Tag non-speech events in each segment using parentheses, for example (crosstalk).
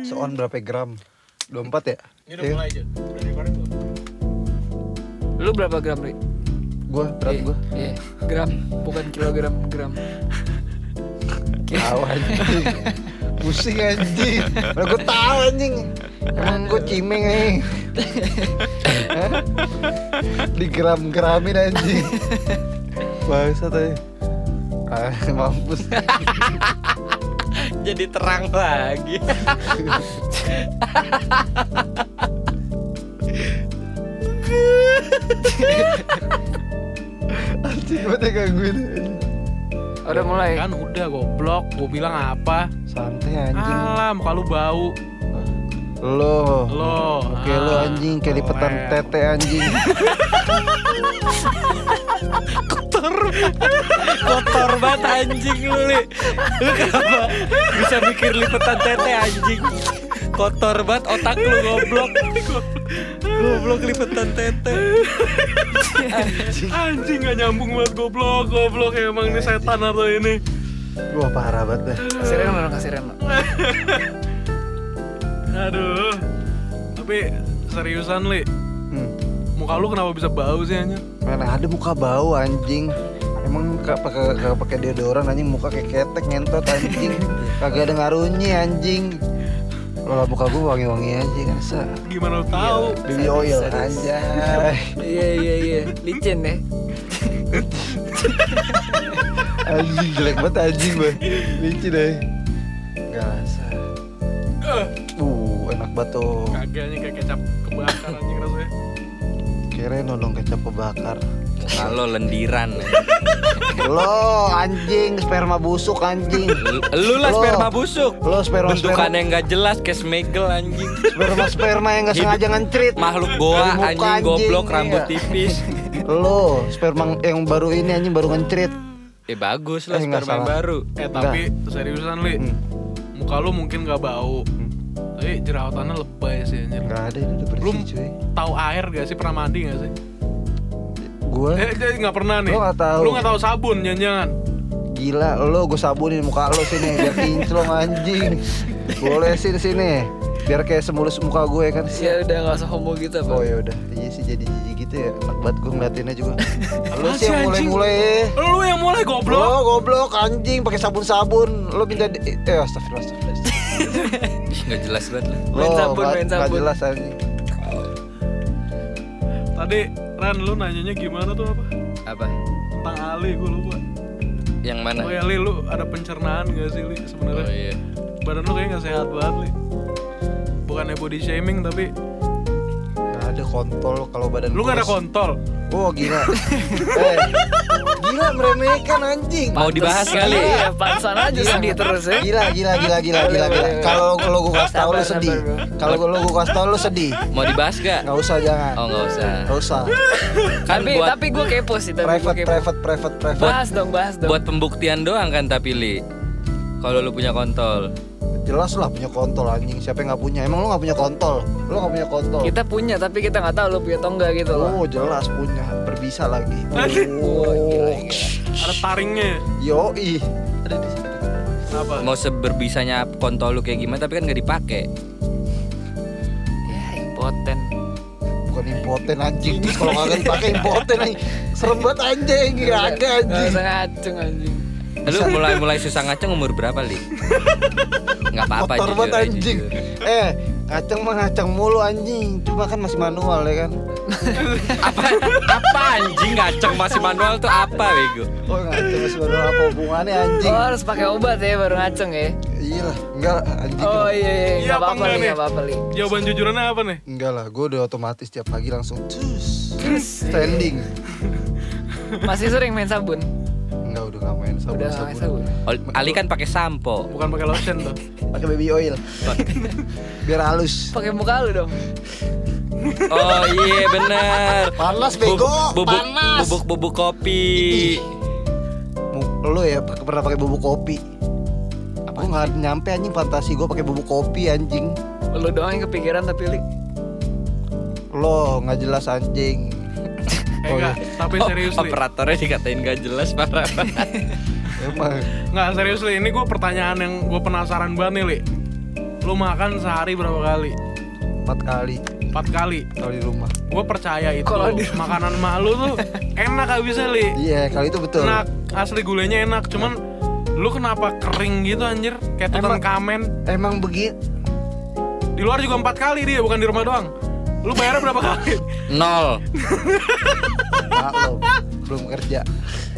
Seon berapa gram? 24 ya? Ini udah Iya. mulai aja. Lu berapa gram, Ri? Gua, berat Iya, gua. Iya, gram, bukan kilogram, gram. Tahu anjing. Pusing anjing. Lah gua tahu anjing. Emang gua cimeng anjing. Hah? Di gram-gramin anjing. (laughs) Bangsat aja. Ah, (laughs) mampus. Jadi terang lagi. Anjing gua tega gue Udah mulai. Kan udah goblok, gua bilang apa? Santai anjing. Alam, kalau bau. Lo. Lo. Oke lo ah, anjing kayak lipetan tete anjing. Kotor banget anjing lu, Li. Lu kenapa bisa mikir lipetan tete anjing? Kotor banget otak lu goblok. Goblok lipetan tete. Anjing gak nyambung banget goblok, goblok emang ini setan atau ini. Wah parah banget dah. Kasih dong, kasih Reno. (laughs) Aduh. Tapi seriusan, Li. Hmm. Muka lu kenapa bisa bau sih anjing? Mana ada muka bau anjing. Emang gak pakai gak pakai deodoran anjing muka kayak ketek ngentot anjing. (laughs) Kagak ada ngaruhnya anjing. Lo muka gua wangi-wangi aja kan sa. Gimana lu tahu? Baby oil anjay. Iya, iya, iya. Licin ya. (laughs) Anjing jelek banget anjing gue. Licin deh. Gak sa. Uh, enak banget tuh. Kagak nih kayak kecap kebakar anjing rasanya. Kira nodong kecap kebakar. Kalau lendiran. Lo anjing sperma busuk anjing. Lu- lah Lo. sperma busuk. Lo sperma Bentukannya nggak jelas kayak smegel anjing. sperma sperma yang gak Hidup- sengaja ngentrit. Makhluk goa anjing goblok iya. rambut tipis. Lo sperma yang baru ini anjing baru ngentrit. Eh bagus lah Eh, nggak sperma yang baru. Eh tapi seriusan, Li. Hmm. Muka lu mungkin gak bau. Tapi jerawatannya lebay sih anjir. Gak ada ini udah Lu bersih cuy. tahu air gak sih? Pernah mandi gak sih? Gue Eh, jadi nggak pernah nih. Gua nggak tahu. Lu nggak tahu sabun, jangan-jangan. gila lo gue sabunin muka lo sini biar (laughs) kinclong anjing. Boleh sini sini. Biar kayak semulus muka gue kan. Ya udah nggak usah homo gitu apa. Oh ya udah, iya sih jadi jijik gitu ya. Enak banget gue ngeliatinnya juga. (laughs) Lo Apaan sih yang sih, mulai-mulai. Lu yang mulai goblok. Lo goblok anjing pakai sabun-sabun. Lo minta di- eh astagfirullah astagfirullah. (laughs) nggak jelas banget lah. Main sabun, nggak- main nggak sabun. jelas anjing. Tadi Ran lu nanyanya gimana tuh apa? Apa? Tentang Ali gue lupa. Yang mana? Oh ya Li, lu ada pencernaan gak sih Li Oh sebenarnya? iya. Badan lu kayaknya gak sehat banget Li. Bukannya body shaming tapi Gak ada kontol kalau badan lu gua gak ada kontol. Oh gila. (laughs) eh, gila meremehkan anjing. Mau dibahas kali? Iya, pansan aja sedih terus ya. Gila gila gila gila gila gila. Kalau kalau gua kasih tahu lu sedih. Kalau kalau gua kasih tahu lu sedih. Mau dibahas gak? Nggak usah jangan. Oh nggak usah. Nggak usah. Kan Tapi buat tapi gue kepo sih, tapi Private kepo. private private private. Bahas dong, bahas dong. buat pembuktian doang kan tapi li. Kalau lu punya kontol. Jelas lah punya kontol anjing. Siapa yang nggak punya? Emang lu nggak punya kontol? Lu nggak punya kontol? Kita punya tapi kita nggak tahu lo punya atau enggak gitu loh. Oh jelas punya. Berbisa lagi. (laughs) Wah, gila, gila. Ada taringnya. Yo ih. Ada di situ. Apa? Mau seberbisanya kontol lu kayak gimana tapi kan nggak dipakai. Ya, impoten. Bukan impoten anjing. Kalau kagak dipakai impoten anjing. Serem banget anjing. Gak ada Nggak anjing. usah ngacung anjing. Lu mulai mulai susah ngaceng umur berapa li? (laughs) Nggak apa-apa jujur banget aja, anjing. jujur. Eh, ngaceng mah ngaceng mulu anjing. Cuma kan masih manual ya kan. apa apa anjing ngaceng masih manual tuh apa bego? Oh ngaceng masih manual apa hubungannya anjing? Oh, harus pakai obat ya baru ngaceng ya. Iya lah, enggak anjing. Oh iya iya, Iya, nggak apa apa-apa enggak nih, nih? apa-apa li. Jawaban jujurannya apa nih? Enggak lah, gue udah otomatis tiap pagi langsung cus, standing. Masih sering main sabun. Udah nggak main sabun Udah sabun. sabun. Oh, Ali kan pakai sampo. Bukan pakai lotion tuh. Pakai baby oil. (laughs) Biar halus. Pakai muka lu dong. (laughs) Oh iya bener. Panas bego, bubuk, panas. bubuk bubuk kopi. Lu ya pak- pernah pakai bubuk kopi? Gue nggak nyampe anjing fantasi gue pakai bubuk kopi anjing. Lu doang yang kepikiran tapi li. Lo nggak jelas anjing. Eh Oh, enggak, tapi Oh, serius Li. operatornya dikatain gak jelas parah. (laughs) Emang Nggak serius li, ini gue pertanyaan yang gue penasaran banget nih li Lu makan sehari berapa kali? empat kali Empat kali kalau di rumah. Gue percaya itu Kalau di makanan mak lu tuh (laughs) enak abisnya li Iya, kali itu betul. Enak, asli gulanya enak Cuman lu kenapa kering gitu anjir Kayak Emang- Tutankhamen Emang begitu. Di luar juga empat kali dia, bukan di rumah doang Lu bayarnya berapa kali? Nol. Maklum, belum kerja.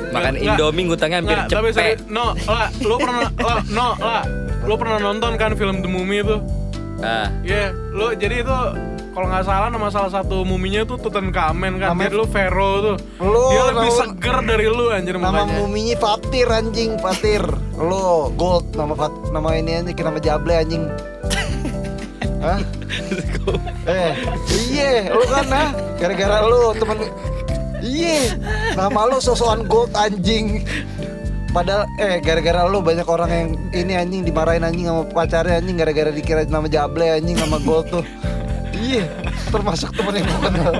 Makan Nggak. Indomie ngutangnya hampir Nggak, tapi cepet. serius, no, lah, lu pernah, lah, no, lah, lu pernah nonton kan film The Mummy itu? Ah, Iya, lu jadi itu kalau nggak salah nama salah satu muminya tuh Tutankhamen kan, Namanya- jadi lu Pharaoh tuh. Lu, Dia lebih nama- seger dari lu anjir Nama mukanya. muminya Fatir anjing, Fatir. Lo Gold nama Fat, nama ini anjing nama Jable anjing. Hah? eh, iya, lu kan nah, gara-gara lu temen Iya, nama lu sosokan Gold anjing. Padahal eh gara-gara lu banyak orang yang ini anjing dimarahin anjing sama pacarnya anjing gara-gara dikira nama Jable anjing nama Gold tuh. Iya, termasuk temen yang gue kenal.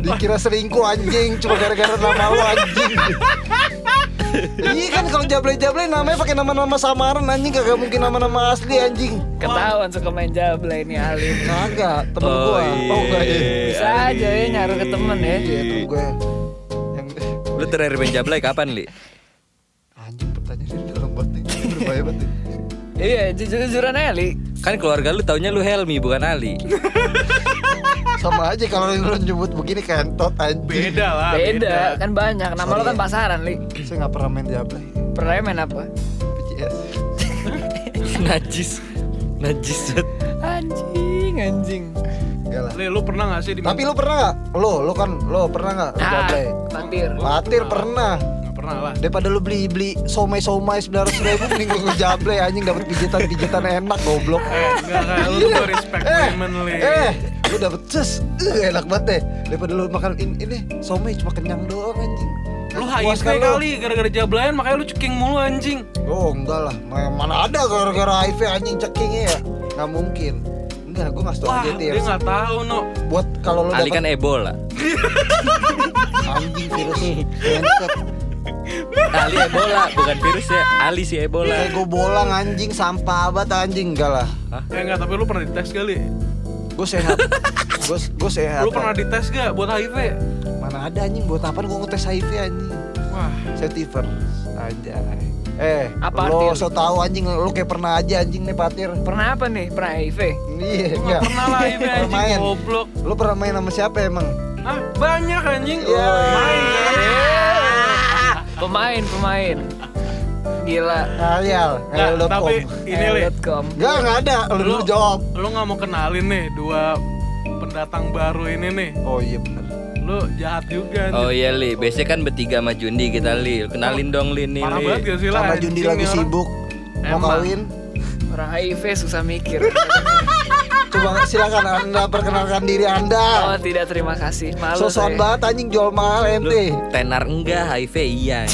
Dikira selingkuh anjing cuma gara-gara nama lu anjing. Iya kan kalau jable-jable namanya pakai nama-nama samaran anjing kagak mungkin nama-nama asli anjing. Ketahuan suka main jable ini Ali. Kagak, temen Oh, gua. iya. Oh enggak ya. Bisa aja ya nyaru ke temen ya. Iya, temen gue. Yang lu terakhir main jablay kapan, Li? anjing pertanyaan ini dalam banget nih. Berbahaya banget. nih. Iya, jujur-jujuran aja Ali. Kan keluarga lu taunya lu Helmi bukan Ali. Sama aja kalau lu nyebut begini kentot anjing. Beda lah, Beda, kan banyak. Nama lo Sorry kan ya. pasaran, Li. Saya nggak pernah main jable. Pernah main apa? PCS. Najis. Najis banget. Anjing, anjing. Enggak lah. Li, lu pernah gak sih di Tapi lu pernah nggak? Lo, lo kan, lo pernah nggak Ah, patir. Fatir pernah. Pernah lah. Daripada lu beli beli somai somai sembilan ratus ribu mending lu jable anjing dapat pijitan pijitan enak goblok. Eh, enggak kayak lu tuh respect women li. eh, lu dapet cus, uh, enak banget deh. Daripada lu makan in, ini somai cuma kenyang doang anjing. Lu HIV kan kali gara-gara jablayan makanya lu ceking mulu anjing. Oh enggak lah, Ma- mana ada gara-gara HIV anjing cekingnya ya? Nggak mungkin. Enggak, gue nggak setuju Wah, aja dia nggak tahu no. Buat kalau lu Ali dapet kan Ebola. anjing virus. (laughs) Ali Ebola, bukan virus ya. Ali si Ebola. Kayak gue bolang anjing sampah banget anjing enggak lah. Eh enggak, tapi lu pernah dites kali. Gue sehat. Gue gue sehat. Lu pernah dites gak buat HIV? Mana ada anjing buat apa gue ngetes HIV anjing? Wah, Setiver aja. Eh, Apa lo so tau anjing lo kayak pernah aja anjing nih patir. Pernah apa nih? Pernah HIV? Iya, enggak. gak pernah lah HIV anjing main. goblok. Lo pernah main sama siapa emang? Ah, banyak anjing. Iya. Main kan. Pemain, pemain. Gila. Ngayal, Nggak, ngayal.com. tapi ini li, L.com. Enggak, enggak ada. Lo Lu- dulu jawab. lu nggak mau kenalin nih dua pendatang baru ini nih. Oh iya bener. Lu jahat juga anjing. Oh iya Li, biasanya kan bertiga sama Jundi kita Li. Kenalin dong Li nih Parah Li. banget gak sih lah Karena anjing Jundi nih lagi sibuk mau kawin. Orang HIV susah mikir. (laughs) Coba silakan Anda perkenalkan diri Oh Anda. tidak terima kasih. Malu Sosokan banget anjing jual mahal ente. tenar enggak HIV iya.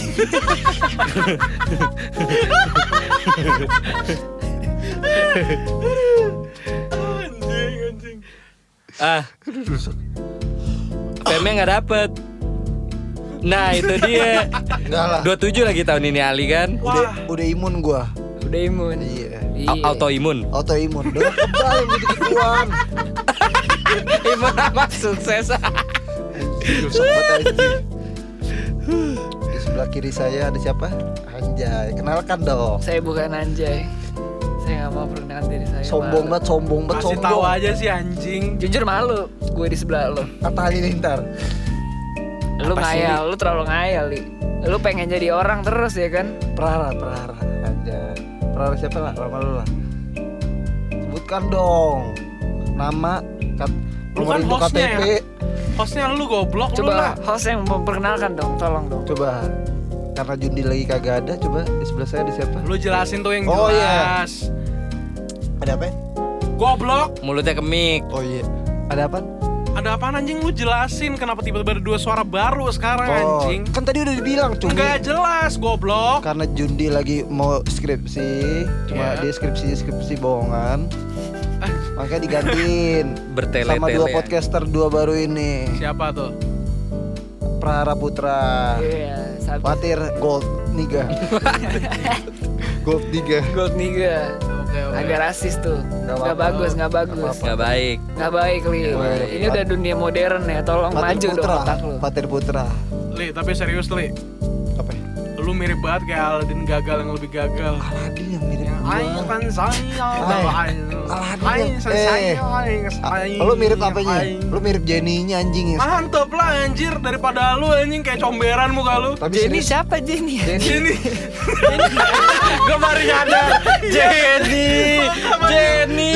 Anjing, anjing. ah. Pemnya nggak dapet. Nah itu dia. Enggak lah. 27 lagi tahun ini Ali kan. Udah udah imun gua. Udah imun. Iya. Iya. Autoimun. Autoimun. Udah kebal yang gitu-gituan. Imun apa sukses. Banget. Di sebelah kiri saya ada siapa? Anjay, kenalkan dong. Saya bukan anjay. Saya nggak mau perkenalkan diri saya. Sombong banget, sombong banget, Kasih tahu sombong. aja sih anjing. Jujur malu. Gue di sebelah lo. Kata Halilintar. Lu Apa sih, ngayal, lu terlalu ngayal, Li. Lu pengen jadi orang terus ya kan? Prara, Prara, anjay. Prara siapa lah? Nama lu lah. Sebutkan dong. Nama, kat, Lu kan hostnya KTP. ya? Hostnya lu goblok lu lah. Coba host yang memperkenalkan dong, tolong dong. Coba karena Jundi lagi kagak ada, coba di sebelah saya ada siapa? Lu jelasin tuh yang Oh, iya. jelas. Ada apa? Goblok. Mulutnya kemik. Oh iya. Ada apa? Ada apaan anjing lu jelasin kenapa tiba-tiba ada dua suara baru sekarang Oh, anjing? kan tadi udah dibilang cumi. Enggak jelas goblok. Karena Jundi lagi mau skripsi, cuma Iya. dia skripsi skripsi bohongan. Makanya digantiin (laughs) Bertele-tele. sama dua ya. podcaster dua baru ini. Siapa tuh? Prara Putra. Iya, Sabi. Patir gold (laughs) niga. gold niga. Gold niga. Oke. Agak rasis tuh. Nggak bagus, nggak bagus. Nggak baik. Nggak baik, Li. Baik. Ini udah dunia modern ya. Tolong Patir maju dong Putra. otak lu. Patir Putra. Li, tapi serius Li. Apa ya? Lu mirip banget kayak Aladin gagal yang lebih gagal. Aladin yang mirip Kan eh. Ah, aing. Lu mirip apanya? Lu mirip Jenny-nya anjing ya. Mantep lah anjir daripada lu anjing kayak comberan muka lu. Tapi Jenny siapa Jenny? Ini Gue baru nyadar. Jenny, Jenny,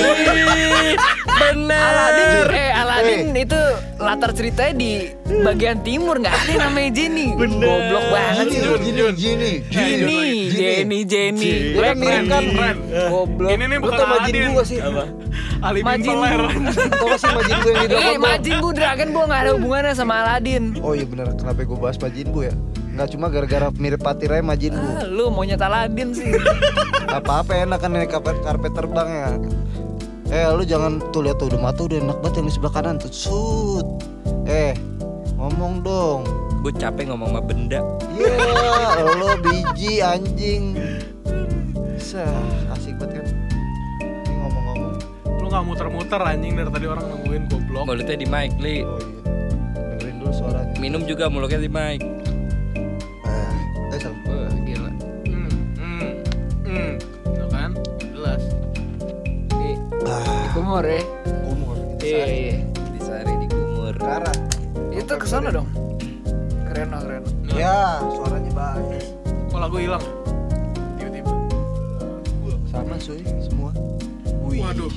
bener. Aladin, eh Aladin itu latar ceritanya di bagian timur nggak ada namanya Jenny. Goblok banget Jenny, sih. lu, Jenny, Jenny, Jenny, Jenny, Jenny. Kan mirip kan. Goblok. Ini nih bukan Aladin. Gak sih? (laughs) Ali bin Majin Peler. (laughs) Tau gak sih Majin Buu yang di Eh, Dragon Ball? Majin Buu Dragon Ball nggak ada hubungannya sama Aladin. Oh iya bener, kenapa gue bahas Majin Buu ya? Nggak cuma gara-gara mirip patir aja Majin Buu Ah, lu maunya Aladin sih. (laughs) Apa-apa enak kan naik karpet, karpet terbang ya Eh lu jangan tuh lihat tuh udah mata udah enak banget yang di sebelah kanan tuh Sud Eh ngomong dong Gue capek ngomong sama benda. Iya lo biji anjing Sah asik banget kan Ini ngomong-ngomong Lu nggak muter-muter anjing dari tadi orang nungguin goblok. Mulutnya di mic, Li. Oh iya Dengerin dulu suaranya Minum juga mulutnya di mic. Kumur ya. ngomong Iya, iya. Di sari di kumur. Karat Itu ke sana dong. Keren dong, keren. Ya suaranya bagus Kok lagu hilang? Tiba-tiba. Sama cuy semua Wih. Waduh.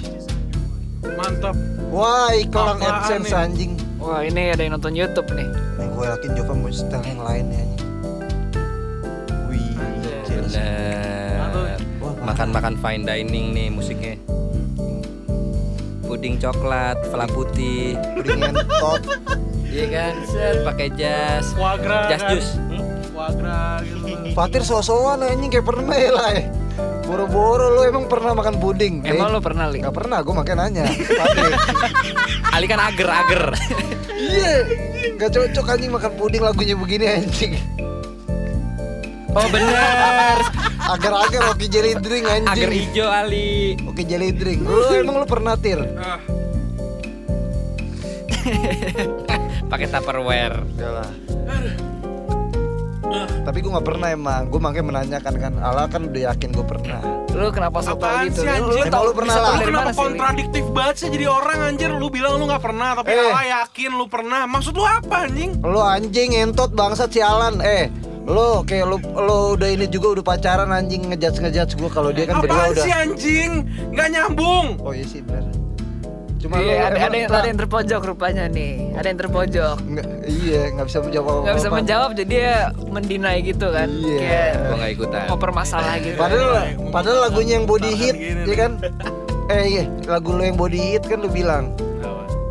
Mantap. Wah iklan AdSense nih? anjing Wah, ini ada yang nonton YouTube nih. Nah gue yakin Jova mau setel yang lain ya Wih jelas. Bener. Makan-makan fine dining nih musiknya. Puding coklat, fla putih. Puding entot Iya kan, set pakai jas. Gras Jas kan? jus. Hmm? Foie gras gitu. Fatir so-soan anjing kayak pernah ya lah ya. Boro-boro lu emang pernah makan puding Emang Eh, lu pernah, Li? Gak pernah, gue makanya nanya Fatir (laughs) Ali kan ager-ager. (laughs) Iya Gak cocok anjing makan puding lagunya begini anjing Oh bener. Agar-agar oke jelly drink anjing Ager hijau Ali. Oke jelly drink Lu emang lu pernah tir? Ah, (laughs) Pakai tupperware. Enggak lah Tapi gue gak pernah emang Gue makanya menanyakan kan Ala kan udah yakin gue pernah Lu kenapa so tau Apaan gitu? sih, Lu, lu tau lu pernah lah? Lu kenapa sih? Kontradiktif banget sih jadi orang anjir Lu bilang lu gak pernah tapi Eh. Allah yakin lu pernah Maksud lu apa anjing? Lu anjing entot bangsat sialan Eh Lu kayak lu lu udah ini juga udah pacaran anjing ngejudge ngejudge gue kalau dia kan berdua udah sih anjing? Gak nyambung Oh iya sih benar. Cuma lu Iya, ada, ada, yang, ada yang terpojok rupanya nih. Ada yang terpojok. Nggak, iya nggak bisa menjawab apa-apa. Nggak bisa menjawab jadi dia mendinai gitu kan. Iya. Kayak Gua nggak ikutan. mempermasalah gitu. Padahal Iya, padahal lagunya yang body hit, ya kan? Eh iya, lagu lu yang body hit kan lu bilang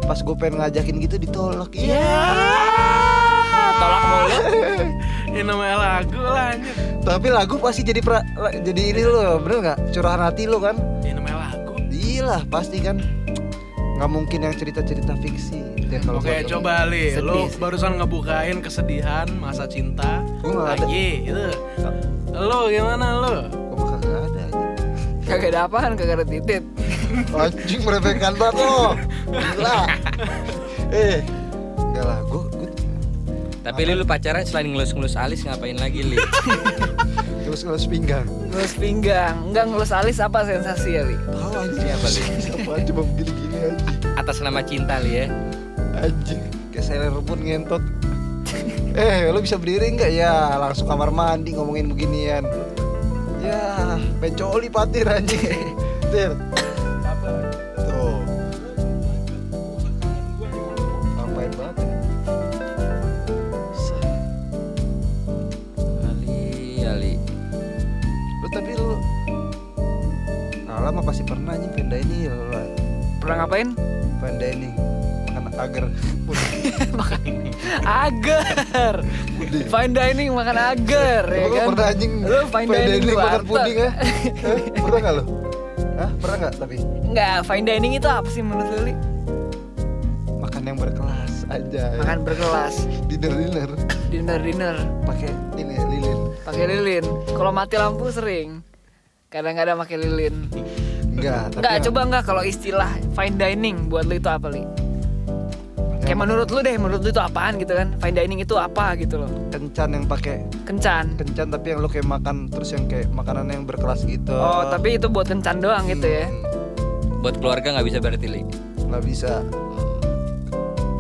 pas gue pengen ngajakin gitu ditolak. Iya. Iya. (laughs) Tolak mulu. (laughs) Ini namanya lagu lah anjir Tapi lagu pasti jadi pra, jadi ini lo, bener nggak? Curahan hati lo kan? Ini namanya lagu Iya pasti kan. Nggak mungkin yang cerita-cerita fiksi. Ya, kalau Oke coba li, lu sih. barusan ngebukain kesedihan masa cinta Gua nggak ada. lagi itu. Lu gimana lu? Gua mah kagak ada anjing. Kagak ada apaan, kagak ada titit. Anjing meremehkan banget lo. Gila. eh, enggak lah, gua Tapi Li lu pacaran selain ngelus-ngelus alis ngapain lagi Li? terus (laughs) ngelus pinggang. Ngelus pinggang, enggak ngelus alis apa sensasi ya, Li? Tahu anjing Apa, Li? Siapa coba begini-gini anjing. Atas nama cinta Li ya. Anjing, kayak saya rebut ngentot. (laughs) eh, lu bisa berdiri nggak ya? Langsung kamar mandi ngomongin beginian. Ya, pencoli patir anjing. (laughs) Tir. Alah mah pasti pernah nih pindah ini. Pernah ngapain? Pindah ini makan agar (laughs) Agar. Fine dining makan agar ya kan. pernah anjing Lu fine dining di makan puding ya? Pernah nggak lu? Hah? Pernah nggak tapi? Enggak, fine dining itu apa sih menurut lu, Li? Makan yang berkelas aja. makan berkelas, Dinner dinner dinner dinner, pakai ini lilin. pakai lilin. Kalau mati lampu sering, kadang-kadang pakai lilin. Enggak, Enggak, coba enggak kalau istilah fine dining buat lu itu apa li? Kayak menurut lu deh, menurut lu itu apaan gitu kan? Fine dining itu apa gitu loh? kencan yang pakai Kencan. kencan tapi yang lu kayak makan terus yang kayak makanan yang berkelas gitu. Oh, tapi itu buat kencan doang gitu ya? Buat keluarga nggak bisa berarti li. nggak bisa.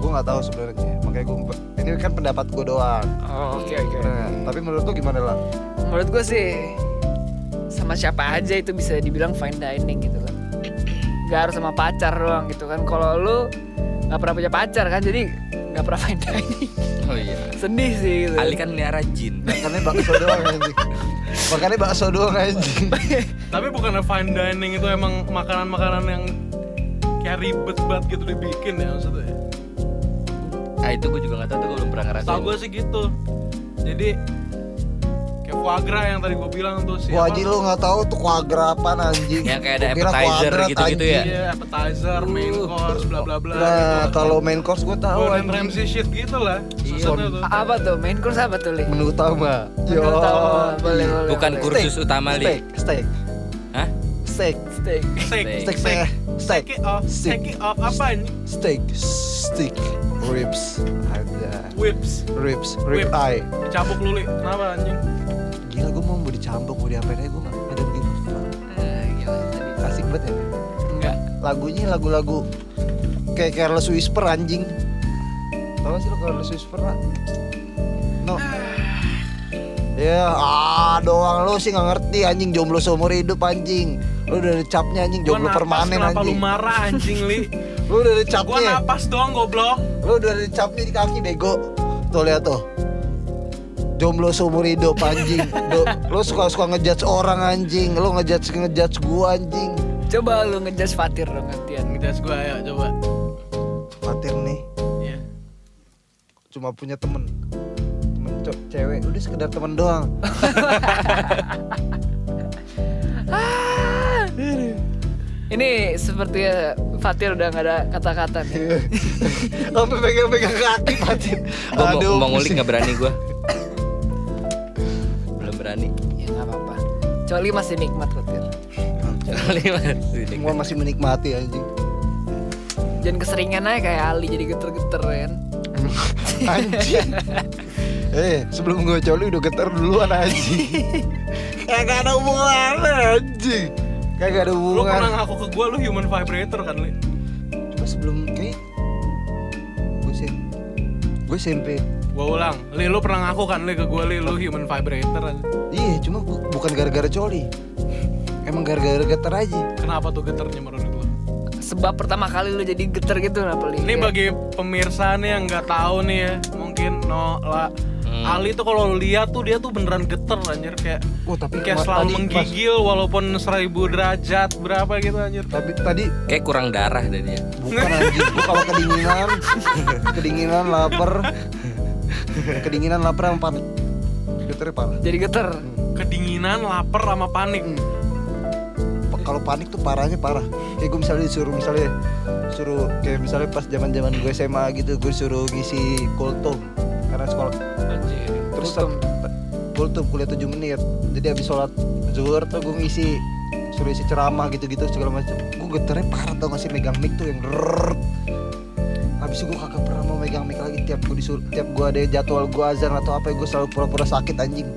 Gue nggak tahu sebenarnya. Makanya gue ini kan pendapat gue doang. Oh, oke oke. Nah, tapi menurut lu gimana lah? Menurut gue sih sama siapa aja itu bisa dibilang fine dining gitu kan. Gak harus sama pacar doang gitu kan. Kalau lu nggak pernah punya pacar kan, jadi nggak pernah (laughs) fine dining. Oh iya. Sedih sih gitu. Ali kan melihara jin. Makannya bakso doang anjing. Makannya bakso doang anjing. (laughs) Tapi bukannya fine dining itu emang makanan-makanan yang kayak ribet banget gitu dibikin ya maksudnya. Ah itu gue juga nggak tahu tuh gue belum pernah ngerasain. Tahu gue sih gitu. Jadi gras yang tadi gue bilang tuh sih. Wah, Ji lu nggak tahu tuh kuagra apaan anjing. Yang kayak ada Gua appetizer gitu-gitu ya? Iya, appetizer, main course, bla bla bla. Nah, gitu. kalau main course gue tahu Gordon. Ramsay shit gitu lah. Susunnya tuh. A- Apa tuh? Main course apa tuh li? Menu utama. Menu utama. Boleh boleh. Bukan boleh. kursus utama li. Steak, steak, Hah? steak, Steak. Steak, steak, steak, steak, steak, Take it off, Steak. it off apa ini? steak, steak, ribs, aja, Whips, ribs, rib eye. dicabuk lu li. Kenapa anjing? Gila gue mau mau dicambuk mau diapain aja gue nggak ada begini. Eh, gila tadi. Asik banget ya. Enggak. Lagunya lagu-lagu kayak Careless Whisper anjing. Gak sih lo Careless Whisper lah? No. Ya, ah doang lo sih nggak ngerti anjing jomblo seumur hidup anjing. Lo udah ada capnya anjing Gua jomblo napas, permanen kenapa lu anjing. marah anjing li? Lo udah ada Gua capnya. napas doang goblok. Lo udah ada capnya di kaki bego. Tuh lihat tuh. Jomblo seumur hidup anjing. Do, lo suka-suka ngejudge orang anjing. Lo ngejudge ngejudge gua anjing. Coba lu ngejudge Fatir dong gantian. Ngejas gua ya coba. Fatir nih Iya. cuma punya temen temen cewek udah sekedar temen doang (laughs) Ini sepertinya Fatir udah nggak ada kata-kata nih. (laughs) sampai pegang-pegang kaki Fatir Gue mau, mau ngulik nggak berani gue. (laughs) Coli masih nikmat Fatir. Kali masih. semua masih menikmati anjing Jangan keseringan aja kayak Ali jadi geter-geter kan. (laughs) anjing eh sebelum gue coli udah getar duluan anjing (laughs) kagak ada hubungan anjing kagak ada Lu pernah hubungan ngaku ke gua lu human vibrator kan li? cuma sebelum kayak gue sih gue SMP Gua ulang, li lu pernah ngaku kan li ke gua li lu human vibrator iya cuma bu- bukan gara-gara coli emang gara-gara getar aja Kenapa tuh geternya menurut lu? Sebab pertama kali lu jadi geter gitu kenapa Li? Ini Kayak- bagi pemirsa nih yang nggak tahu nih ya, mungkin no lah. Hmm. Ali tuh kalau lu lihat tuh dia tuh beneran geter anjir kayak Oh tapi kayak selalu tadi pas- menggigil walaupun seribu derajat berapa gitu anjir. tapi tadi Kayak kurang darah dari dia. bukan anjing gua kalau (laughs) kedinginan kedinginan lapar kedinginan lapar sama panik. Getarnya parah jadi geter. Kedinginan, lapar sama panik. Pa- kalau panik tuh parahnya parah. Kayak gue misalnya disuruh misalnya suruh kayak misalnya pas zaman zaman gue SMA gitu gue suruh ngisi kultum. Karena sekolah. Anjir. terus kultum. kuliah 7 menit. Jadi habis sholat zuhur tuh gue ngisi suruh isi ceramah gitu-gitu segala macam gue geternya parah tau gak sih? Megang mic tuh yang rrrr. Habis itu gue kagak pernah mau megang mic lagi tiap gue disuruh tiap gue ada jadwal gue azan atau apa gue selalu pura-pura sakit anjing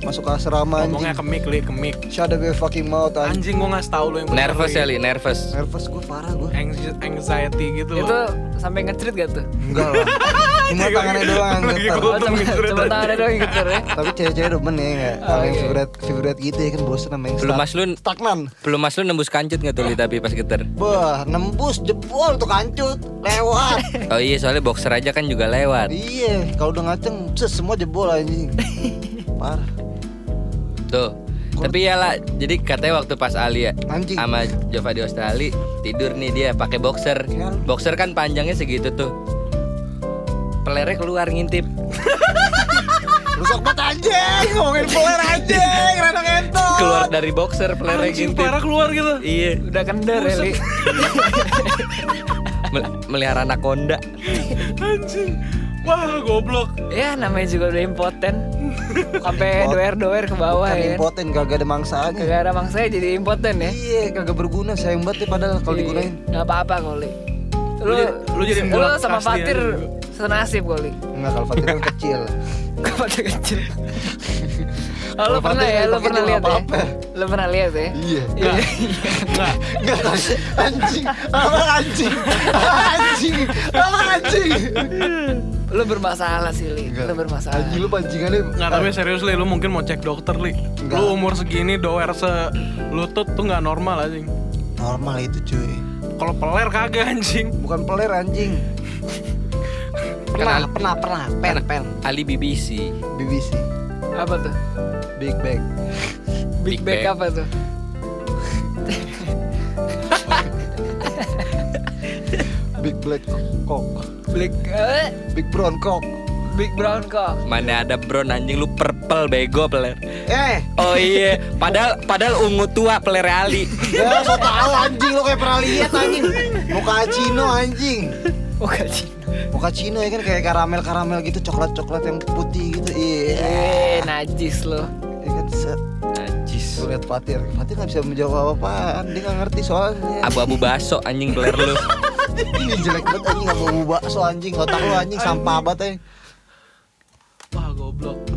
masuk ke asrama anjing Ngomongnya ke mic li, ke mic. shut up your fucking mouth anjing Anjing gua ngasih tahu lu yang bener, Nervous ya li, nervous. nervous gue parah gue Anxi- Anxiety gitu Itu loh. sampai ngecerit gak tuh? enggak lah (laughs) cuma tangannya doang yang Lagi getar cuma, tangannya doang yang geter ya. tapi cewek-cewek demen ya nggak kalau yang figurat figurat gitu ya kan bosen sama yang Belum mas lu stagnan belum mas lu nembus kancut nggak tuh tapi pas geter? Wah, nembus jebol tuh kancut, lewat. (laughs) Oh iya soalnya boxer aja kan juga lewat. iya, kalau udah ngaceng, ses semua jebol anjing. (laughs) Parah. Tuh. Tapi ya lah, jadi katanya waktu pas Ali ya Anjing. sama Jova di Australia tidur nih dia pakai boxer. Boxer kan panjangnya segitu tuh. Pelernya keluar ngintip. (laughs) Rusak banget anjing, ngomongin peler anjing, rada ngentot. Keluar dari boxer pelernya Anjing ngintip. parah keluar gitu. Iya, Udah kendor ya Li. (laughs) mel- melihara anaconda. Anjing. Wah, goblok. Ya namanya juga udah impoten. Sampai doer-doer ke bawah Kan ya. impoten gak ada mangsanya. Kagak ada mangsanya jadi impoten ya. Iya, kagak berguna sayang banget ya padahal kalau digunain. Nggak apa-apa kali. Lu, Lu jadi- lu jadi lu bola sama Fatir aja. Senasib kali. Enggak kalau Fatir kan kecil. Fatir kecil. Oh, Kalau pernah ya, pakai pernah lihat ya? Lu pernah lihat ya? Iya. Iya. Enggak. Enggak anjing. Apa anjing? Anjing. Apa anjing? Lu bermasalah sih, Li. Enggak. Lu bermasalah. Anjing lu pancingannya. Nggak, tapi serius li, lu mungkin mau cek dokter li. Lu umur segini doer se lutut tuh nggak normal anjing Normal itu cuy. Kalau peler kagak anjing Bukan peler anjing. Pernah, pernah, pernah. Pen, pen. Ali BBC. BBC. Apa tuh? Big Bag. Big, Big Bag Bag. apa tuh? Big Black Cock. Big eh, Big Brown Cock. Big Brown kok. Mana ada brown anjing lu purple bego peler. Eh, Oh iya, padahal padahal ungu tua peler Ali. (laughs) ya so tau anjing lu kayak pernah lihat anjing. Muka Cino anjing. Muka Cino ya kan kayak karamel-karamel gitu, coklat-coklat yang putih gitu. Iya. Eh, najis lo. Ya kan set. Najis. Gue liat Fatir, Fatir gak bisa menjawab apa-apaan, dia gak ngerti soalnya Abu-abu baso anjing peler lu. (laughs) Ini jelek banget anjing, mau bakso anjing, otak lu anjing, sampah banget Wah goblok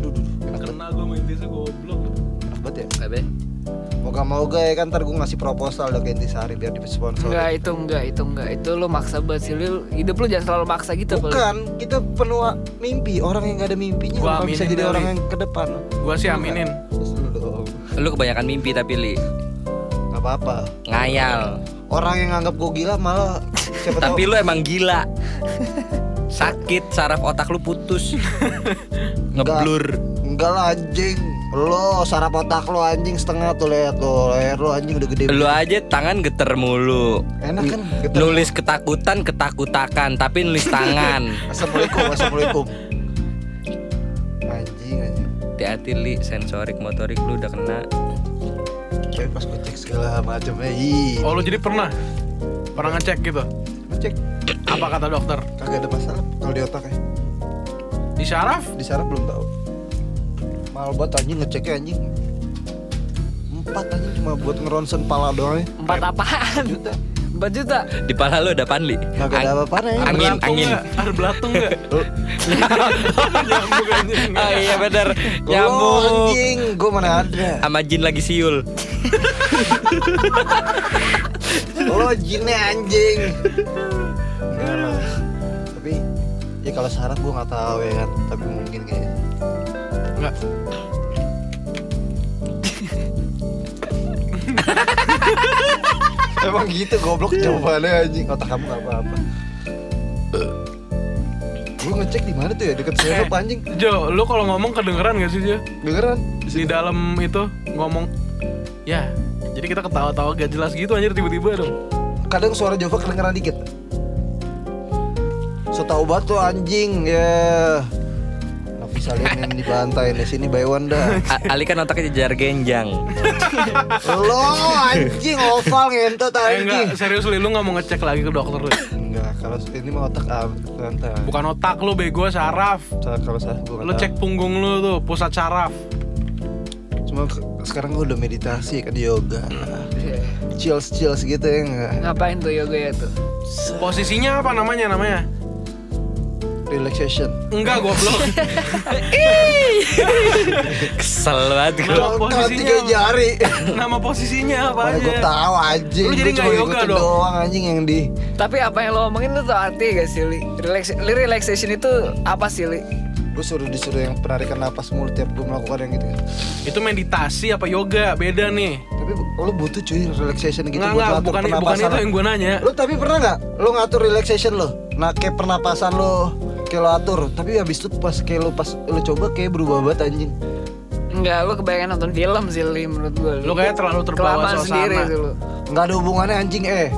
Moga-moga ya kan ntar gue ngasih proposal udah ke Intisari biar di sponsor Enggak, itu enggak, itu enggak. Itu lu maksa banget sih. Lu, hidup lu jangan selalu maksa gitu. Bukan, kita penuh mimpi, orang yang gak ada mimpinya Gua bisa jadi orang yang ke depan Gua sih aminin Lu kebanyakan mimpi tapi li gak apa-apa ngayal. Orang yang nganggap gue gila malah siapa Tapi tahu lu emang gila. Sakit saraf otak lu putus. (laughs) Ngeblur. Enggak lah anjing Lo saraf otak lo anjing setengah tuh lihat lo Leher lo anjing udah gede Lu aja tangan geter mulu. Enak kan? Geter. Nulis ketakutan ketakutakan tapi nulis (laughs) tangan. Assalamualaikum, assalamualaikum. Anjing, anjing. Hati-hati li sensorik motorik lu udah kena. Tapi pas gue cek segala macam eh, ih. Oh lu jadi pernah? Pernah ngecek gitu? Ngecek Apa kata dokter? kagak ada masalah kalau di otaknya. Di saraf? Di saraf belum tahu. Mahal banget anjing ngeceknya anjing. Empat anjing cuma buat ngeronsen pala doang ya. Empat apaan? Juta. Empat juta. Di pala lu ada pan li? Kagak ada apa-apaan ya. Angin, angin. nggak? Ada belatung nggak? (laughs) Nyambung anjing Oh iya bener Lo Nyambung anjing, gue mana ada. Sama jin lagi siul Lo (laughs) jinnya anjing. Enggak. Tapi ya kalau saraf gue nggak tahu ya kan. Tapi mungkin kayaknya. Enggak (laughs) Emang gitu goblok jawabannya anjing otak kamu gak apa-apa. Gue ngecek di mana tuh ya deket serep anjing. Jo, lu kalau ngomong kedengeran gak sih Jo? Dengeran? Di dalam itu ngomong Ya, jadi kita ketawa-tawa gak jelas gitu anjir tiba-tiba dong Kadang suara Jova kedengeran dikit. So tau banget tuh anjing ya. Nggak bisa lihat yang dibantai nih sini by one dah. A- Ali kan otaknya jejar genjang Lo anjing oval ngentot Eh anjing. enggak, serius lu, lu gak mau ngecek lagi ke dokter lu Enggak, kalau ini mah otak am, santai. Bukan otak lu bego, saraf Sa- Kalau saya gue Lu cek punggung lu tuh, pusat saraf Cuma sekarang gue udah meditasi kan yoga. Iya. Chills chills gitu ya enggak. Ngapain tuh yoga ya tuh? Posisinya apa namanya namanya? Relaxation. Enggak goblok (laughs) Kesel banget gue posisinya tiga jari. Nama posisinya apa Mana aja? gue tahu anjing. Lu jadi nggak yoga dong? doang anjing yang di. Tapi apa yang lo omongin lu tuh arti gak sih, Li? Relax, Li, relaxation itu apa sih, Li? Gue suruh disuruh yang penarikan napas mulu tiap gue melakukan yang gitu. Itu meditasi apa yoga? Beda nih Tapi lo butuh cuy relaxation gitu Enggak, buat bukan, bukan pernapasan. itu yang gue nanya Lo tapi pernah nggak lo ngatur relaxation lo? Nah kayak pernapasan lo kayak lo atur. Tapi habis itu pas kayak lo pas lo coba kayak berubah banget anjing. Enggak, lu kebanyakan nonton film sih, Li, menurut gue. Lu kayak terlalu terbawa Kelamaan suasana. sendiri tuh lu. Nggak ada hubungannya anjing eh.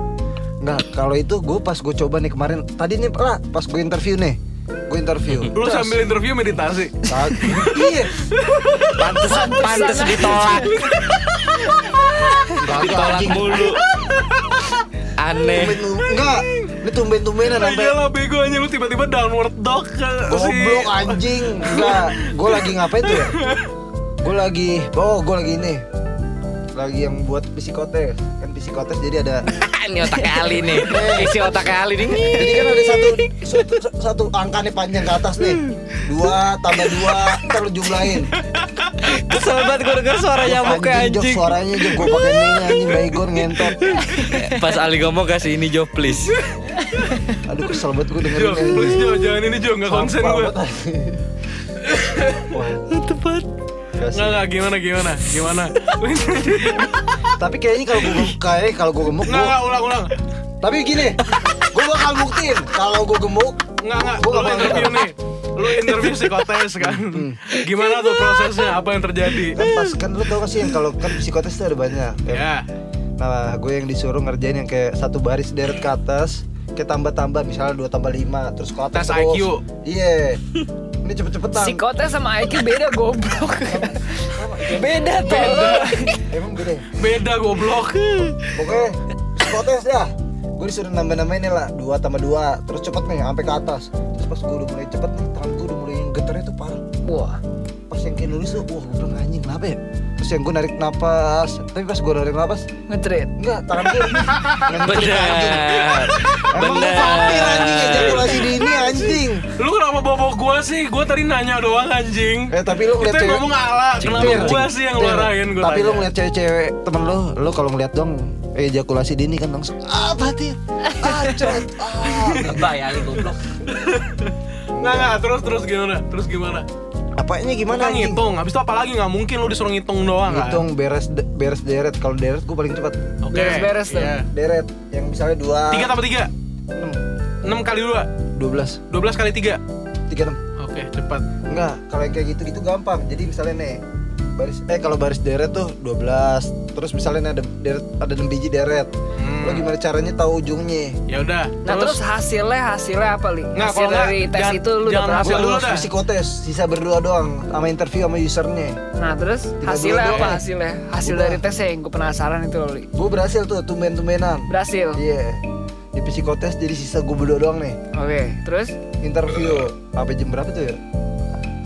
Nggak kalau itu gue pas gue coba nih kemarin tadi nih lah pas gue interview nih gue interview. (laughs) Lu Terus- sambil interview meditasi Saat- (laughs) iya. Pantes, pantes ditolak Kagak, Ditolak anjing. mulu aneh. Enggak, ini tumben-tumbenan Nah, sampai iyalah bego aja lu tiba-tiba downward dog goblok anjing. Enggak, gue lagi ngapain tuh ya? Gue lagi, oh gue lagi ini lagi yang buat psikotes kan psikotes jadi ada (laughs) Ini otak kali nih. Isi otak kali nih. jadi kan ada satu satu, satu angka nih panjang ke atas nih dua tambah dua ntar lu jumlahin Kesel banget gue denger suara nyamuknya Jok, anjing. suaranya jok gue pakai ini anjing baygon ngentot. Pas Ali ngomong kasih ini job please. aduh kesel banget gue dengerin Jo, please Jo, jangan ini Jo, nggak konsen gue Wah, Tepat. Nggak, nggak, gimana, gimana, gimana? (laughs) Tapi kayaknya kalau gue kayak kalau gue gemuk Nggak, gue nggak, ulang, ulang. Tapi gini gue bakal buktiin kalau gue gemuk Nggak, nggak, Gua lu nggak interview bakal- nih Lu interview psikotes kan Gimana tuh prosesnya, apa yang terjadi kan pas kan lu tau gak sih yang kalau kan psikotes tuh ada banyak ya. Ya, Nah, gue yang disuruh ngerjain yang kayak satu baris deret ke atas, kayak tambah-tambah misalnya 2 tambah 5 terus ke atas Tes terus. IQ. Iya. Ini cepet-cepetan. Psikotes sama IQ beda goblok. beda tuh. Emang beda. ya? beda goblok Pokoknya psikotes dah. Gue disuruh nambah-nambahin nih lah 2 tambah 2 terus cepet nih sampai ke atas. Terus pas gue udah mulai cepet nih, tangan gue udah mulai getarnya tuh parah. Wah. Pas yang kayak nulis tuh, wah gue bilang anjing kenapa ya? Terus yang gue narik napas, tapi pas gue narik napas, Ngetrit. enggak, tangan gue ngentot (laughs) lu vampir anjing ejakulasi dini anjing. Lu kenapa bawa gua sih? Gua tadi nanya doang anjing Eh tapi lu ngeliat cewek ngomong ala, kenapa gua sih yang luarain gua Tapi lu ngeliat cewek-cewek temen lu Lu kalau ngeliat dong ejakulasi dini kan langsung Ah batin Ah cret Ah Lebay Ali goblok. Nggak, nggak, terus, terus gimana? Terus gimana? Apanya gimana Kan anjing? ngitung, habis itu apa lagi? Nggak mungkin lu disuruh ngitung doang kan? Ngitung beres beres deret Kalau deret gue paling cepat Oke, Beres-beres tuh. iya. Deret Yang misalnya dua Tiga tambah tiga? Enam, Enam kali dua? Dua belas Dua belas kali tiga? Tiga enam Oke, cepat Enggak Kalau yang kayak gitu-gitu gampang Jadi misalnya nih baris eh kalau baris deret tuh 12 terus misalnya ada deret ada 6 biji deret Hmm. lo gimana caranya tahu ujungnya Ya udah. Nah terus hasilnya hasilnya apa li? Nggak, Hasil kalau dari tes jangan- itu lu jangan dapat hasil dulu Lu dah. psikotes sisa berdua doang sama interview sama usernya Nah terus Tinggal hasilnya apa doang. hasilnya? Hasil Udah. dari tesnya yang gue penasaran itu loh li. gue berhasil tuh tumben-tumbenan Berhasil. iya di psikotes jadi sisa gue berdua doang nih Oke. Terus interview apa jam berapa tuh ya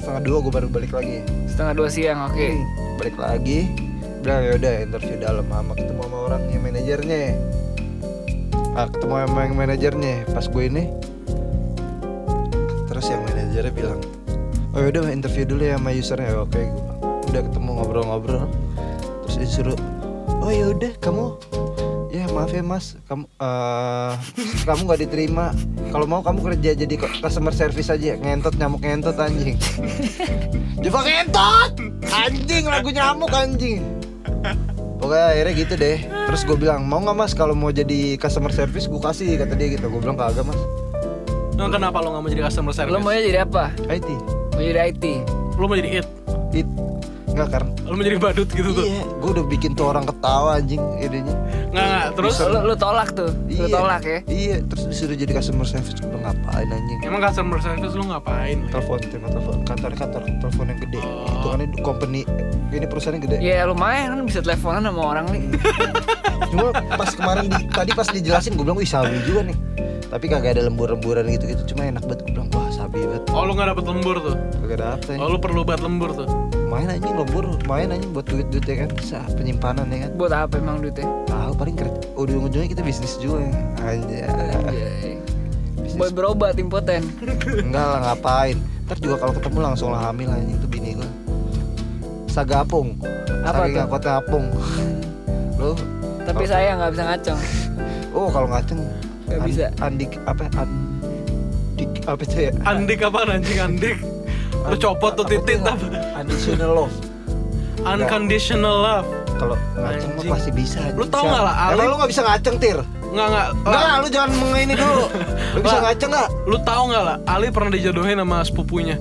setengah dua gue baru balik lagi setengah dua siang. Oke. Hmm, balik lagi bilang ya udah interview dalam sama ketemu sama orang yang manajernya ah, ketemu sama yang manajernya pas gue ini terus yang manajernya bilang oh yaudah interview dulu ya sama usernya "Ya, oke gue bilang. udah ketemu ngobrol-ngobrol terus disuruh oh yaudah kamu ya maaf ya mas. Kamu eh, kamu nggak diterima. Kalau mau kamu kerja jadi customer service aja. Ngentot nyamuk ngentot anjing. Jeva ngentot! Anjing lagu nyamuk anjing. Pokoknya akhirnya gitu deh. Terus gue bilang mau nggak mas? Kalau mau jadi customer service gue kasih kata dia gitu. Gue bilang kagak mas. Nah, kenapa lu nggak mau jadi customer Lo service? maunya jadi apa? IT Mau jadi IT. Lu mau jadi it? It Nggak karena Lu mau jadi badut gitu tuh? Iya gue udah bikin tuh orang ketawa anjing idenya Nggak, nggak, terus? Lu, lu tolak tuh. Lu tolak ya. Iya terus disuruh jadi customer service bilang ngapain anjing Emang customer service lu ngapain? Telepon tema telepon kantor kantor telepon yang gede Oh. Itu kan ini company Ini perusahaan yang gede Ya lumayan kan bisa teleponan sama orang nih. (laughs) Cuma pas kemarin di, tadi pas dijelasin gue bilang wih sabi juga nih Tapi kagak ada lembur-lemburan gitu-gitu Cuma enak banget gue bilang wah sabi banget Oh, lu nggak dapet lembur tuh? Kagak ada apa Oh, lu perlu banget lembur tuh? Main anjing lembur Main anjing buat duit-duit ya kan Bisa penyimpanan ya kan Buat apa emang duitnya? Tahu paling kerja Ujung-ujungnya kita bisnis juga ya Anjay Anjay. Buat berobat impoten. Enggak lah ngapain Ntar juga kalau ketemu langsung lah hamil anjing tuh bini gue Sagapung Apa Saking tuh? angkotnya apung (laughs) Lu Tapi saya nggak bisa ngaceng. Oh kalau ngaceng Nggak bisa. Andik apa Andik Apa itu ya? Andik apa anjing andik? Lu copot tuh titit apa? Additional love. Unconditional love. Kalau ngaceng mah pasti bisa Lu tau nggak lah, Ali- Emang lu gak bisa ngaceng tir? Nggak, nggak Enggak lu jangan mengaini dulu. (laughs) Lu bisa ngaceng gak Lu tahu nggak lah, Ali pernah dijodohin sama sepupunya?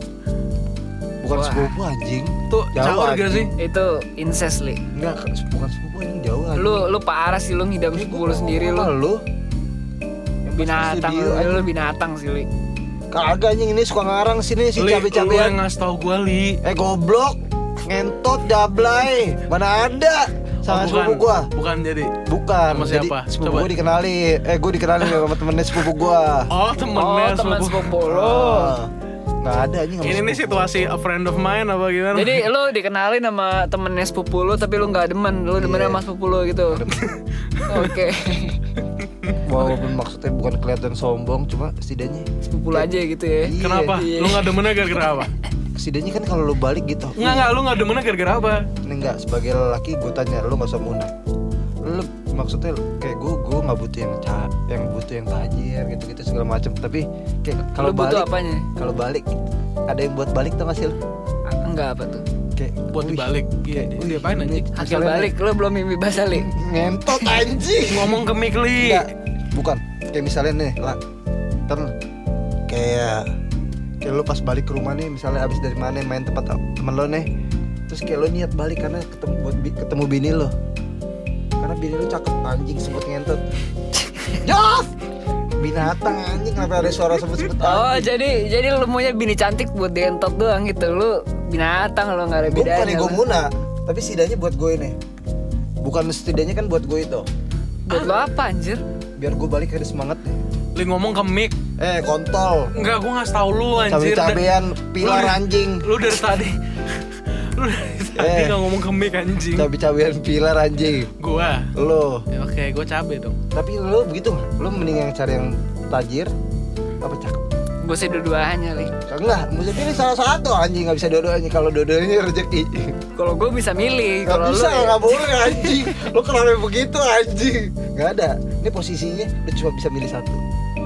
Bukan Wah. sepupu anjing. Tuh, Jauh, caur gak sih? Itu incest li. Enggak bukan sepupu anjing. Jauh anjing. Lu lu parah sih lu ngidam sepupu lu sendiri lu. lu? Binatang lu, lu binatang sih li. Kagak anjing ini suka ngarang sini si Li, cabe-cabean Lu yang ngasih tau gue, Li Eh goblok Ngentot jablay Mana ada Sama Oh, sepupu gua. Bukan jadi. Bukan. Sama Jadi siapa? sepupu Coba. gua dikenali. Eh, gua dikenali sama temennya sepupu gua. Oh, temennya Oh, teman sepupu lo. Ah. Nggak ada anjing Ini nih situasi a friend of mine apa gimana? Jadi lu dikenalin sama temennya sepupu lu tapi lu nggak demen, lu demennya Iya. sama sepupu lu gitu. Oke. (laughs) Walaupun maksudnya bukan kelihatan sombong, cuma setidaknya sepupu lu aja gitu ya. Iya. Kenapa? Iya. Lu nggak demennya gara-gara apa? setidaknya kan kalau lu balik gitu. Enggak, enggak, lu nggak demennya gara-gara apa? Ini enggak sebagai lelaki gue tanya lu nggak usah munah. Lu maksudnya kayak gue gue nggak butuh yang ca yang butuh yang tajir gitu gitu segala macam. Tapi kayak kalau Lu butuh balik apanya? kalau balik ada yang buat balik tuh masih Ah, Enggak apa tuh? Kayak Buat dibalik. Iya, kayak, dia apain anjing? Hasil balik lu belum mimpi basah li. ngentot anjing. (laughs) Ngomong ke mic li. Enggak, bukan. Kayak misalnya nih, lah. Kan kayak kayak lu pas balik ke rumah nih, misalnya abis dari mana main tempat temen lo nih. Terus kayak lo niat balik karena ketemu buat bi- ketemu bini lo. Karena bini lo cakep anjing sebut ngentot. (laughs) Jos! Binatang anjing kenapa ada suara sebut-sebut Oh, anjing? jadi jadi lu maunya bini cantik buat dientot doang gitu. Lu binatang lu nggak ada Gue bukan bedanya. ego lu. muna, tapi setidaknya buat gue nih. Bukan setidaknya kan buat gue itu. Buat lu apa anjir? Biar gue balik ada semangat nih. Li ngomong ke mic. Eh, kontol. Enggak, gua nggak tahu lu anjir. Cabe-cabean pilar Lu- anjing. Lu dari tadi. (laughs) Lu dari tadi Eh. nggak ngomong ke mic anjing. Cabe-cabean pilar anjing. Gua. Lo. Ya, Oke, gua cabe dong. Tapi lo begitu? Lo mending yang cari yang tajir Gue sih dua-duanya li. Enggak, mesti pilih salah satu anjing nggak bisa dua-duanya. Kalau dua-duanya rezeki. Kalau gue bisa milih. Gak Kalau lu bisa, ya- nggak boleh anjing. Lo kenapa begitu anjing? Gak ada. Ini posisinya lo cuma bisa milih satu.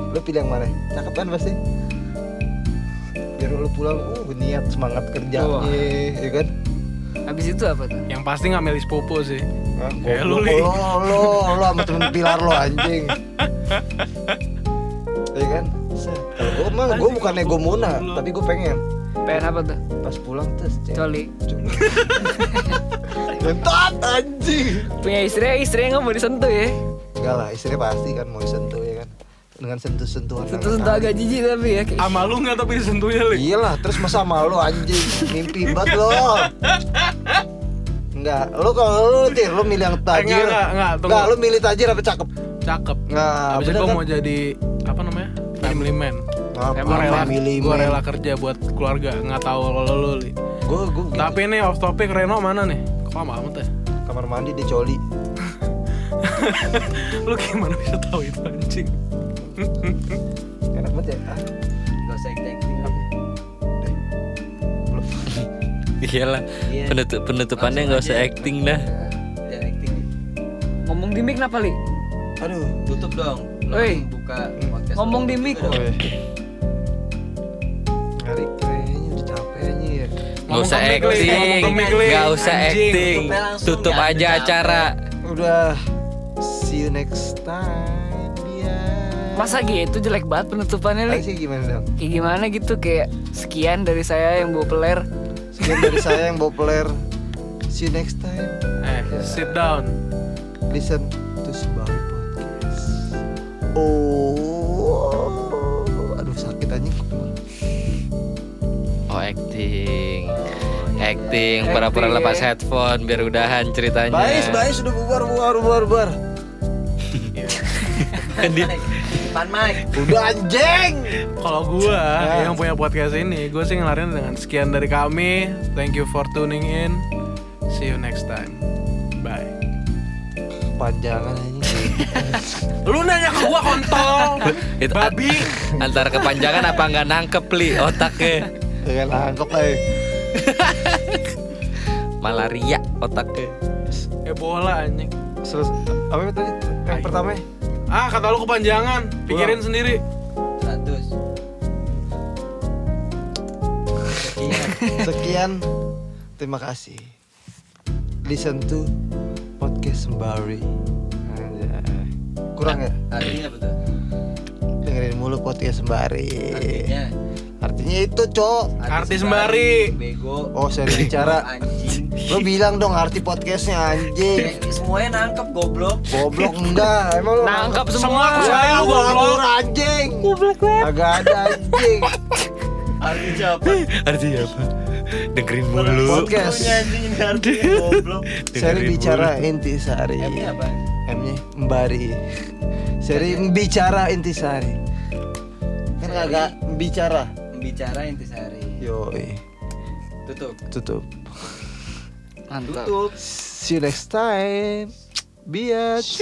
Lo pilih yang mana? Cakep kan pasti. Biar lo pulang, uh niat semangat kerja, Wah. ya kan? Habis itu apa tuh? Yang pasti nggak milih sepupu sih. Hah, Eh, lu, Li. lo, lo, lo sama temen pilar lo anjing. Iya (laughs) kan? Kalau gue emang gue bukan ego muna, tapi gue pengen Pengen apa tuh? pas pulang terus. Coli. Gentot (laughs) anjing. Punya istri, istri nggak mau disentuh ya. Enggak lah, istri pasti kan mau disentuh ya kan. Dengan sentuh-sentuhan. Sentuh-sentuh agak jijik tapi ya. kayak- Sama lu nggak tapi disentuhnya li. Iyalah, terus masa malu anjing, mimpi banget lo. Enggak, lo kalau lo tir, lo milih yang tajir. enggak, enggak, enggak. Enggak, lo milih tajir apa cakep? Cakep. Enggak, Abis itu kan? mau jadi apa namanya? Family man. Apa Gua rela, family gua man? rela kerja buat keluarga. Nggak tahu kalau lu li. Gue gue gitu. Tapi nih off topic Reno mana nih? Kok lama amat ya? kamar mandi di coli. (laughs) Lu gimana bisa tahu itu anjing? Enak banget ya. Ah, Gak usah acting. belum. (laughs) Iyalah. Iya. Penutup penutupannya nggak usah acting dah. Ngomong di mic kenapa li? Aduh. tutup dong Woi, buka ngomong di mic. Weh. Ngari kayaknya udah capek aja ya. Nggak usah acting. Nggak usah acting. Tutup aja capek. acara. Udah. See you next time. Ya. Masa gitu jelek banget penutupannya li? sih gimana dong? Kayak gimana gitu kayak sekian dari saya yang bawa peler. Sekian dari saya yang populer. See you next time. Eh, sit down. Listen to Sembari Podcast. Oh, acting. Acting, pura-pura lepas ya. headphone biar udahan ceritanya. Bais, bais sudah bubar, bubar, bubar, bubar. (laughs) Pan mic Udah anjing. Kalau gua Ya. yang punya podcast ini, gue sih ngelarin dengan sekian dari kami. Thank you for tuning in. See you next time. Bye. Panjangan aja. (laughs) Lu nanya ke gua kontol. (laughs) itu Babi. antara kepanjangan apa nggak nangkep li otaknya. Dengan angkop aja. (laughs) Malaria otaknya. Ebola anjing. Terus apa itu? Yang pertama ya? Ah, kata lu kepanjangan. Pikirin sendiri. status (laughs) Sekian. Terima kasih. Listen to podcast Sembari. Kurang ya? artinya apa tuh Dengerin mulu podcast Sembari. artinya Artinya itu, Cok. Artis sembari. bego Oh, saya bicara. (laughs) anjing Lo bilang dong arti podcastnya anjing. Eh, semuanya nangkep goblok Goblok enggak, emang lo Nangkap Semua semua. kecuali lu Gua goblok. anjing. Agak ada anjing. artinya apa Artinya apa? Dengerin mulu. Podcast. Anjing artinya goblok. Seri (laughs) Dengerin bicara mulu. intisari. M-nya apa? M-nya Mbari. Seri bicara intisari. Kan agak bicara. Bicara intisari. Yoi. Tutup. Tutup. Mantap. Tutup. See you next time. Biatch.